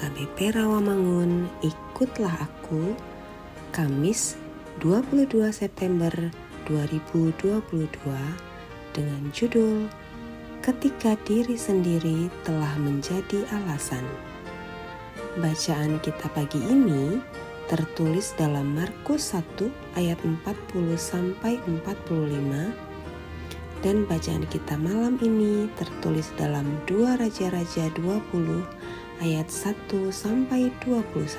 KBP Rawamangun, ikutlah aku. Kamis 22 September 2022 dengan judul Ketika diri sendiri telah menjadi alasan. Bacaan kita pagi ini tertulis dalam Markus 1 ayat 40 sampai 45 dan bacaan kita malam ini tertulis dalam 2 Raja-Raja 20 ayat 1 sampai 21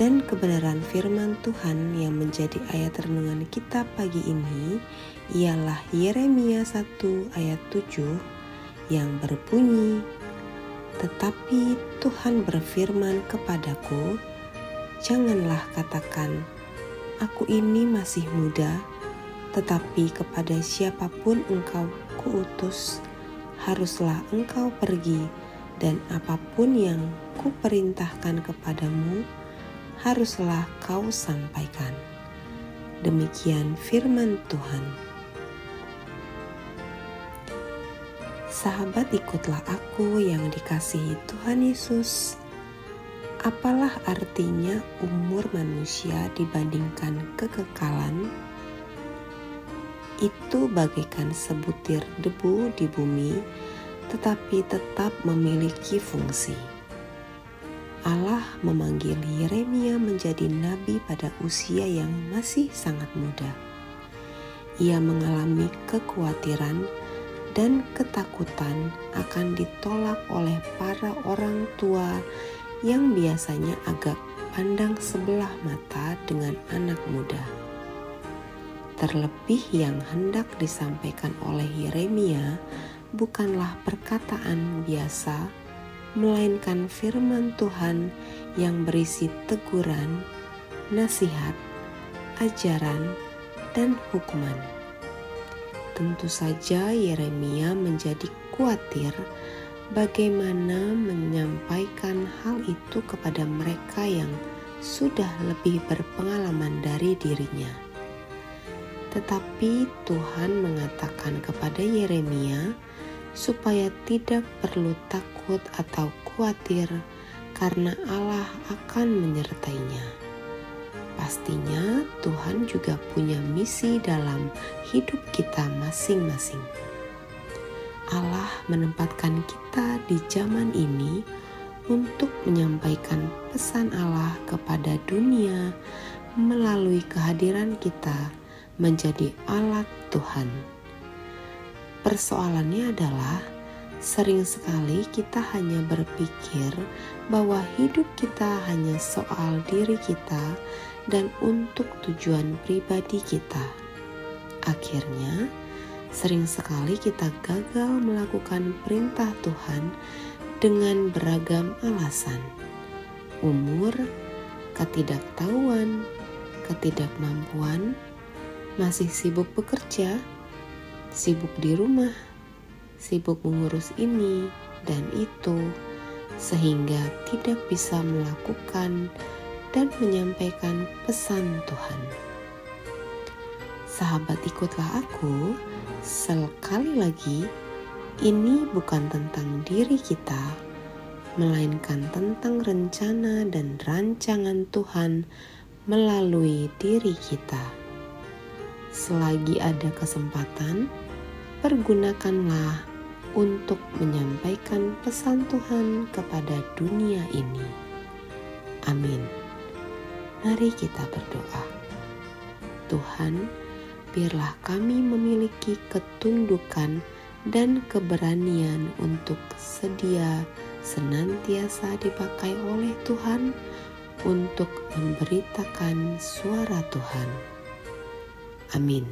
dan kebenaran firman Tuhan yang menjadi ayat renungan kita pagi ini ialah Yeremia 1 ayat 7 yang berbunyi Tetapi Tuhan berfirman kepadaku Janganlah katakan Aku ini masih muda tetapi kepada siapa pun engkau kuutus, haruslah engkau pergi, dan apa pun yang kuperintahkan kepadamu, haruslah kau sampaikan. Demikian firman Tuhan. Sahabat, ikutlah aku yang dikasihi Tuhan Yesus. Apalah artinya umur manusia dibandingkan kekekalan? itu bagaikan sebutir debu di bumi, tetapi tetap memiliki fungsi. Allah memanggil Yeremia menjadi nabi pada usia yang masih sangat muda. Ia mengalami kekhawatiran dan ketakutan akan ditolak oleh para orang tua yang biasanya agak pandang sebelah mata dengan anak muda. Terlebih yang hendak disampaikan oleh Yeremia bukanlah perkataan biasa, melainkan firman Tuhan yang berisi teguran, nasihat, ajaran, dan hukuman. Tentu saja Yeremia menjadi khawatir bagaimana menyampaikan hal itu kepada mereka yang sudah lebih berpengalaman dari dirinya. Tetapi Tuhan mengatakan kepada Yeremia supaya tidak perlu takut atau khawatir karena Allah akan menyertainya. Pastinya Tuhan juga punya misi dalam hidup kita masing-masing. Allah menempatkan kita di zaman ini untuk menyampaikan pesan Allah kepada dunia melalui kehadiran kita menjadi alat Tuhan. Persoalannya adalah sering sekali kita hanya berpikir bahwa hidup kita hanya soal diri kita dan untuk tujuan pribadi kita. Akhirnya, sering sekali kita gagal melakukan perintah Tuhan dengan beragam alasan. Umur, ketidaktahuan, ketidakmampuan, masih sibuk bekerja, sibuk di rumah, sibuk mengurus ini dan itu, sehingga tidak bisa melakukan dan menyampaikan pesan Tuhan. Sahabat, ikutlah aku. Sekali lagi, ini bukan tentang diri kita, melainkan tentang rencana dan rancangan Tuhan melalui diri kita selagi ada kesempatan, pergunakanlah untuk menyampaikan pesan Tuhan kepada dunia ini. Amin. Mari kita berdoa. Tuhan, biarlah kami memiliki ketundukan dan keberanian untuk sedia senantiasa dipakai oleh Tuhan untuk memberitakan suara Tuhan. Amin.